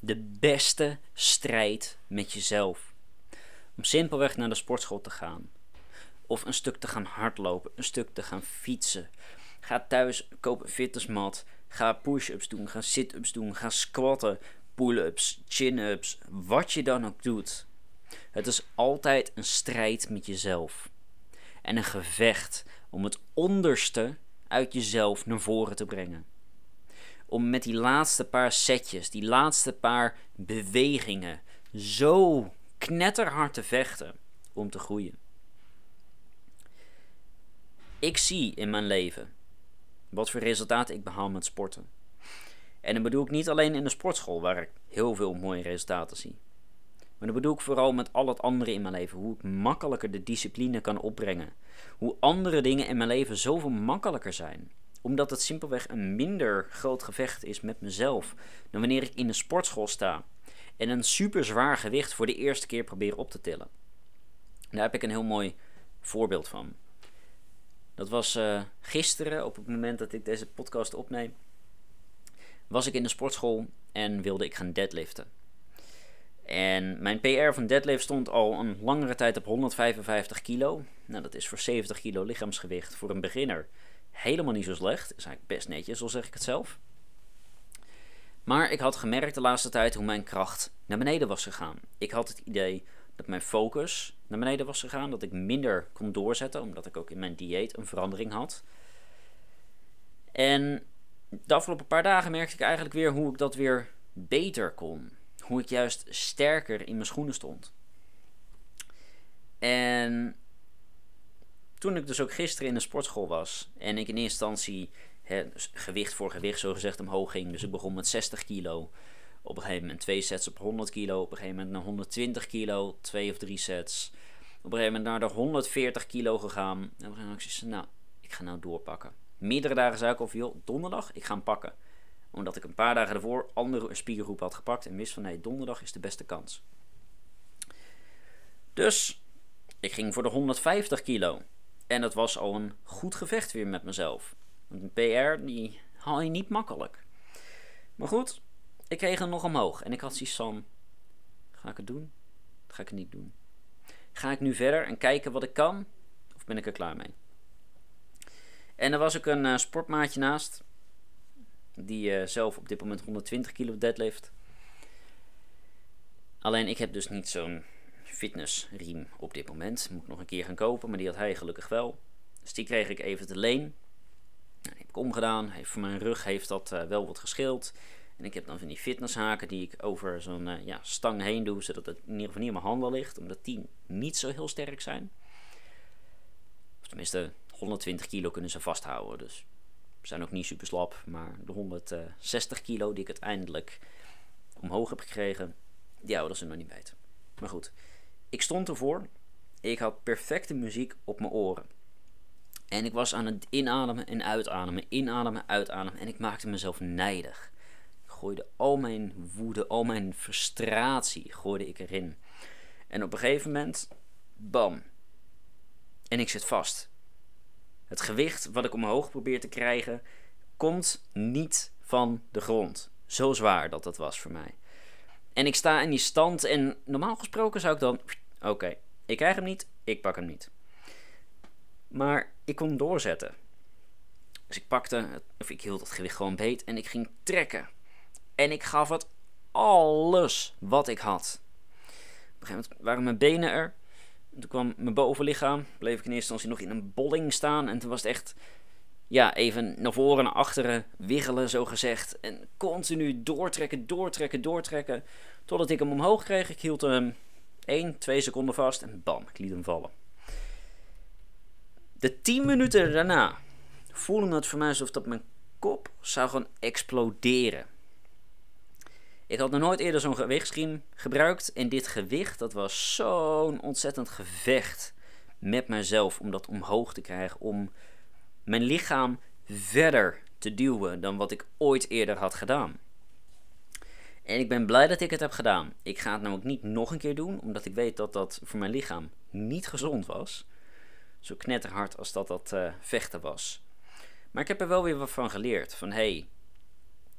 de beste strijd met jezelf. Om simpelweg naar de sportschool te gaan. Of een stuk te gaan hardlopen, een stuk te gaan fietsen. Ga thuis, koop een fitnessmat. Ga push-ups doen, ga sit-ups doen, ga squatten, pull-ups, chin-ups, wat je dan ook doet. Het is altijd een strijd met jezelf. En een gevecht om het onderste uit jezelf naar voren te brengen. Om met die laatste paar setjes, die laatste paar bewegingen, zo knetterhard te vechten om te groeien. Ik zie in mijn leven wat voor resultaten ik behaal met sporten. En dat bedoel ik niet alleen in de sportschool, waar ik heel veel mooie resultaten zie. Maar dat bedoel ik vooral met al het andere in mijn leven. Hoe ik makkelijker de discipline kan opbrengen. Hoe andere dingen in mijn leven zoveel makkelijker zijn. Omdat het simpelweg een minder groot gevecht is met mezelf dan wanneer ik in de sportschool sta. En een super zwaar gewicht voor de eerste keer probeer op te tillen. Daar heb ik een heel mooi voorbeeld van. Dat was uh, gisteren, op het moment dat ik deze podcast opneem, was ik in de sportschool en wilde ik gaan deadliften. En mijn PR van deadlift stond al een langere tijd op 155 kilo. Nou, dat is voor 70 kilo lichaamsgewicht voor een beginner helemaal niet zo slecht. Is eigenlijk best netjes, zo zeg ik het zelf. Maar ik had gemerkt de laatste tijd hoe mijn kracht naar beneden was gegaan. Ik had het idee dat mijn focus naar beneden was gegaan, dat ik minder kon doorzetten, omdat ik ook in mijn dieet een verandering had. En de afgelopen paar dagen merkte ik eigenlijk weer hoe ik dat weer beter kon. Hoe ik juist sterker in mijn schoenen stond. En toen ik dus ook gisteren in de sportschool was en ik in eerste instantie gewicht voor gewicht zo gezegd omhoog ging. Dus ik begon met 60 kilo. Op een gegeven moment twee sets op 100 kilo. Op een gegeven moment naar 120 kilo. Twee of drie sets. Op een gegeven moment naar de 140 kilo gegaan. En op een gegeven moment zei nou, ik ga nou doorpakken. Meerdere dagen zei ik of joh, donderdag, ik ga hem pakken. Omdat ik een paar dagen daarvoor andere spiergroep had gepakt. En wist van, nee, donderdag is de beste kans. Dus, ik ging voor de 150 kilo. En dat was al een goed gevecht weer met mezelf. Want een PR, die haal je niet makkelijk. Maar goed, ik kreeg hem nog omhoog. En ik had zoiets van, ga ik het doen? ga ik het niet doen? Ga ik nu verder en kijken wat ik kan? Of ben ik er klaar mee? En er was ook een uh, sportmaatje naast. Die uh, zelf op dit moment 120 kilo deadlift. Alleen ik heb dus niet zo'n fitnessriem op dit moment. Moet ik nog een keer gaan kopen, maar die had hij gelukkig wel. Dus die kreeg ik even te leen. Nou, heb ik omgedaan. Voor mijn rug heeft dat uh, wel wat gescheeld. En ik heb dan van die fitnesshaken die ik over zo'n uh, ja, stang heen doe, zodat het in ieder geval niet in mijn handen ligt, omdat die niet zo heel sterk zijn. Of tenminste, 120 kilo kunnen ze vasthouden, dus zijn ook niet super slap. Maar de 160 kilo die ik uiteindelijk omhoog heb gekregen, die houden ze nog niet weten. Maar goed, ik stond ervoor. Ik had perfecte muziek op mijn oren. En ik was aan het inademen en uitademen, inademen, uitademen. En ik maakte mezelf nijdig. Ik gooide al mijn woede, al mijn frustratie gooide ik erin. En op een gegeven moment, bam. En ik zit vast. Het gewicht wat ik omhoog probeer te krijgen, komt niet van de grond. Zo zwaar dat dat was voor mij. En ik sta in die stand en normaal gesproken zou ik dan... Oké, ik krijg hem niet, ik pak hem niet. Maar ik kon doorzetten. Dus ik pakte, of ik hield het gewicht gewoon beet en ik ging trekken. En ik gaf het alles wat ik had. Op een gegeven moment waren mijn benen er. En toen kwam mijn bovenlichaam. Bleef ik in eerste instantie nog in een bolling staan. En toen was het echt, ja, even naar voren en naar achteren wiggelen, zo gezegd. En continu doortrekken, doortrekken, doortrekken. Totdat ik hem omhoog kreeg. Ik hield hem 1, 2 seconden vast en bam, ik liet hem vallen. De 10 minuten daarna voelde het voor mij alsof dat mijn kop zou gaan exploderen. Ik had nog nooit eerder zo'n gewichtsriem gebruikt. En dit gewicht, dat was zo'n ontzettend gevecht met mezelf om dat omhoog te krijgen. Om mijn lichaam verder te duwen dan wat ik ooit eerder had gedaan. En ik ben blij dat ik het heb gedaan. Ik ga het namelijk niet nog een keer doen, omdat ik weet dat dat voor mijn lichaam niet gezond was. Zo knetterhard als dat dat uh, vechten was. Maar ik heb er wel weer wat van geleerd. Van hé, hey,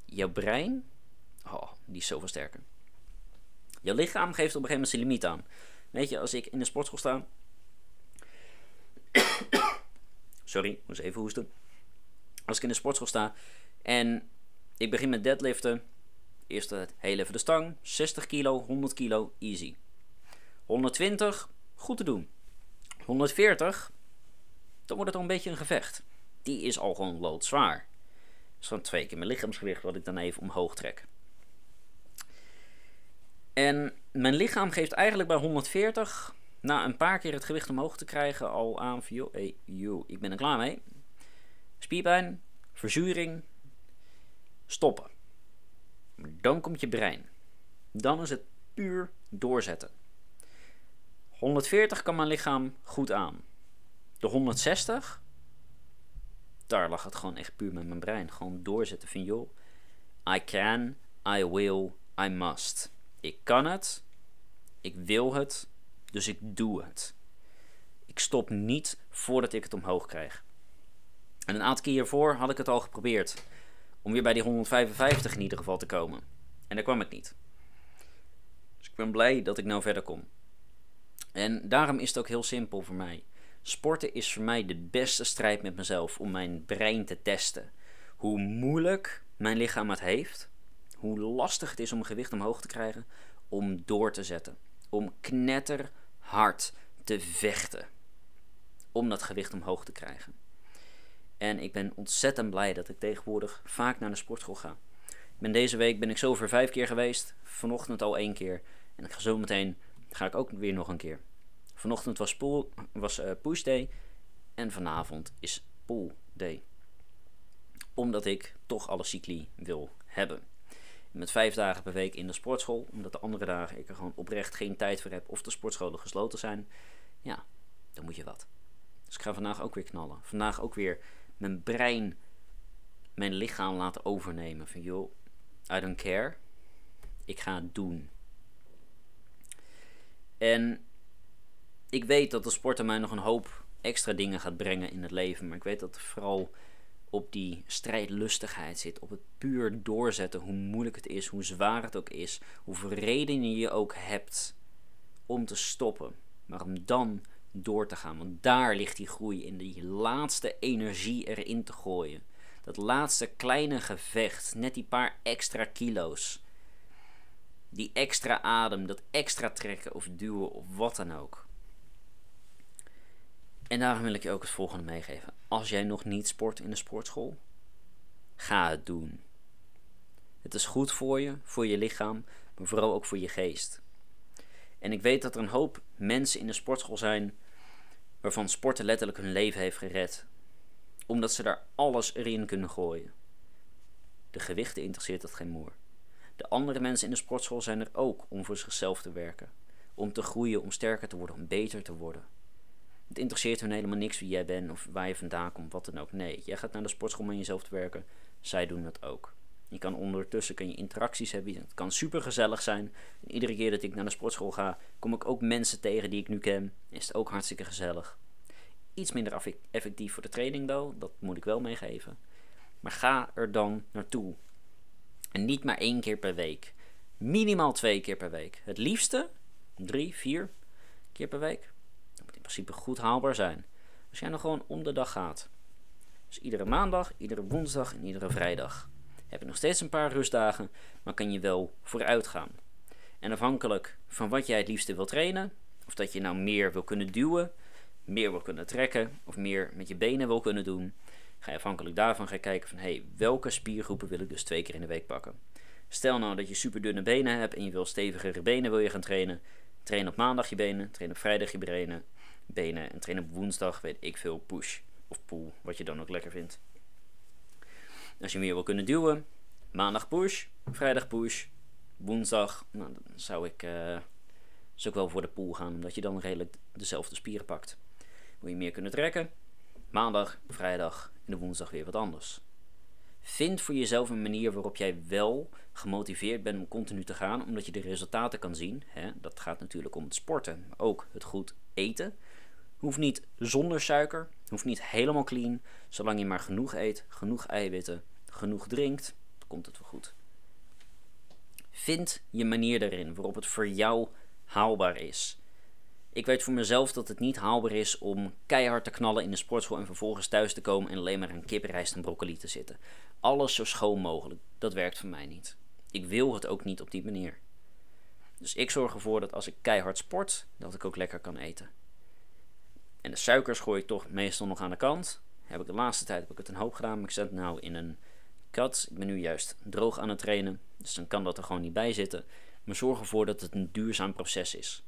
jouw brein, Oh, die is zoveel sterker. Je lichaam geeft op een gegeven moment zijn limiet aan. Weet je, als ik in de sportschool sta. Sorry, moest even hoesten. Als ik in de sportschool sta en ik begin met deadliften. Eerst het heel even de stang. 60 kilo, 100 kilo, easy. 120, goed te doen. 140, dan wordt het al een beetje een gevecht. Die is al gewoon loodzwaar. Gewoon twee keer mijn lichaamsgewicht wat ik dan even omhoog trek. En mijn lichaam geeft eigenlijk bij 140, na een paar keer het gewicht omhoog te krijgen, al aan van hey, ik ben er klaar mee. Spierpijn, verzuring, stoppen. Dan komt je brein. Dan is het puur doorzetten. 140 kan mijn lichaam goed aan. De 160, daar lag het gewoon echt puur met mijn brein. Gewoon doorzetten van joh, I can, I will, I must. Ik kan het, ik wil het, dus ik doe het. Ik stop niet voordat ik het omhoog krijg. En een aantal keer hiervoor had ik het al geprobeerd. Om weer bij die 155 in ieder geval te komen. En daar kwam ik niet. Dus ik ben blij dat ik nou verder kom. En daarom is het ook heel simpel voor mij. Sporten is voor mij de beste strijd met mezelf om mijn brein te testen. Hoe moeilijk mijn lichaam het heeft, hoe lastig het is om gewicht omhoog te krijgen, om door te zetten. Om knetterhard te vechten. Om dat gewicht omhoog te krijgen. En ik ben ontzettend blij dat ik tegenwoordig vaak naar de sportschool ga. Ben deze week ben ik zo voor vijf keer geweest. Vanochtend al één keer. En ik ga zo meteen ga ik ook weer nog een keer. Vanochtend was, pool, was uh, push day. En vanavond is pool day. Omdat ik toch alle cycli wil hebben. Met vijf dagen per week in de sportschool. Omdat de andere dagen ik er gewoon oprecht geen tijd voor heb. Of de sportscholen gesloten zijn. Ja, dan moet je wat. Dus ik ga vandaag ook weer knallen. Vandaag ook weer mijn brein, mijn lichaam laten overnemen. Van joh, I don't care. Ik ga het doen. En ik weet dat de sport mij nog een hoop extra dingen gaat brengen in het leven. Maar ik weet dat het vooral op die strijdlustigheid zit. Op het puur doorzetten. Hoe moeilijk het is, hoe zwaar het ook is. Hoeveel redenen je ook hebt om te stoppen. Maar om dan door te gaan. Want daar ligt die groei in. Die laatste energie erin te gooien. Dat laatste kleine gevecht. Net die paar extra kilo's. Die extra adem. Dat extra trekken of duwen of wat dan ook. En daarom wil ik je ook het volgende meegeven. Als jij nog niet sport in de sportschool, ga het doen. Het is goed voor je, voor je lichaam, maar vooral ook voor je geest. En ik weet dat er een hoop mensen in de sportschool zijn waarvan sporten letterlijk hun leven heeft gered. Omdat ze daar alles erin kunnen gooien. De gewichten interesseert dat geen moer. De andere mensen in de sportschool zijn er ook om voor zichzelf te werken. Om te groeien, om sterker te worden, om beter te worden. Het interesseert hun helemaal niks wie jij bent of waar je vandaan komt, wat dan ook. Nee, jij gaat naar de sportschool om aan jezelf te werken. Zij doen dat ook. Je kan ondertussen kan je interacties hebben. Het kan super gezellig zijn. En iedere keer dat ik naar de sportschool ga, kom ik ook mensen tegen die ik nu ken. Is het ook hartstikke gezellig. Iets minder effectief voor de training, though. Dat moet ik wel meegeven. Maar ga er dan naartoe. En niet maar één keer per week. Minimaal twee keer per week. Het liefste drie, vier keer per week. Dat moet in principe goed haalbaar zijn. Als jij nog gewoon om de dag gaat. Dus iedere maandag, iedere woensdag en iedere vrijdag heb je nog steeds een paar rustdagen, maar kan je wel vooruit gaan. En afhankelijk van wat jij het liefste wil trainen, of dat je nou meer wil kunnen duwen, meer wil kunnen trekken, of meer met je benen wil kunnen doen, ga je afhankelijk daarvan gaan kijken van hey, welke spiergroepen wil ik dus twee keer in de week pakken. Stel nou dat je super dunne benen hebt en je wil stevigere benen wil je gaan trainen. Train op maandag je benen, train op vrijdag je benen, benen en train op woensdag, weet ik veel, push of pull, wat je dan ook lekker vindt. Als je meer wil kunnen duwen, maandag push, vrijdag push, woensdag, nou, dan zou ik, uh, wel voor de pool gaan, omdat je dan redelijk dezelfde spieren pakt. Wil je meer kunnen trekken, maandag, vrijdag en de woensdag weer wat anders. Vind voor jezelf een manier waarop jij wel gemotiveerd bent om continu te gaan, omdat je de resultaten kan zien. Hè? Dat gaat natuurlijk om het sporten, maar ook het goed eten. Hoeft niet zonder suiker, hoeft niet helemaal clean. Zolang je maar genoeg eet, genoeg eiwitten, genoeg drinkt, komt het wel goed. Vind je manier erin waarop het voor jou haalbaar is. Ik weet voor mezelf dat het niet haalbaar is om keihard te knallen in de sportschool en vervolgens thuis te komen en alleen maar aan kip, rijst en broccoli te zitten. Alles zo schoon mogelijk. Dat werkt voor mij niet. Ik wil het ook niet op die manier. Dus ik zorg ervoor dat als ik keihard sport, dat ik ook lekker kan eten. En de suikers gooi ik toch meestal nog aan de kant. Heb ik de laatste tijd heb ik het een hoop gedaan, maar ik zet het nou in een kat. Ik ben nu juist droog aan het trainen, dus dan kan dat er gewoon niet bij zitten. Maar zorg ervoor dat het een duurzaam proces is.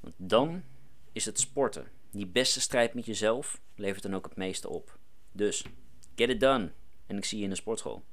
Want dan is het sporten. Die beste strijd met jezelf levert dan ook het meeste op. Dus, get it done. En ik zie je in de sportschool.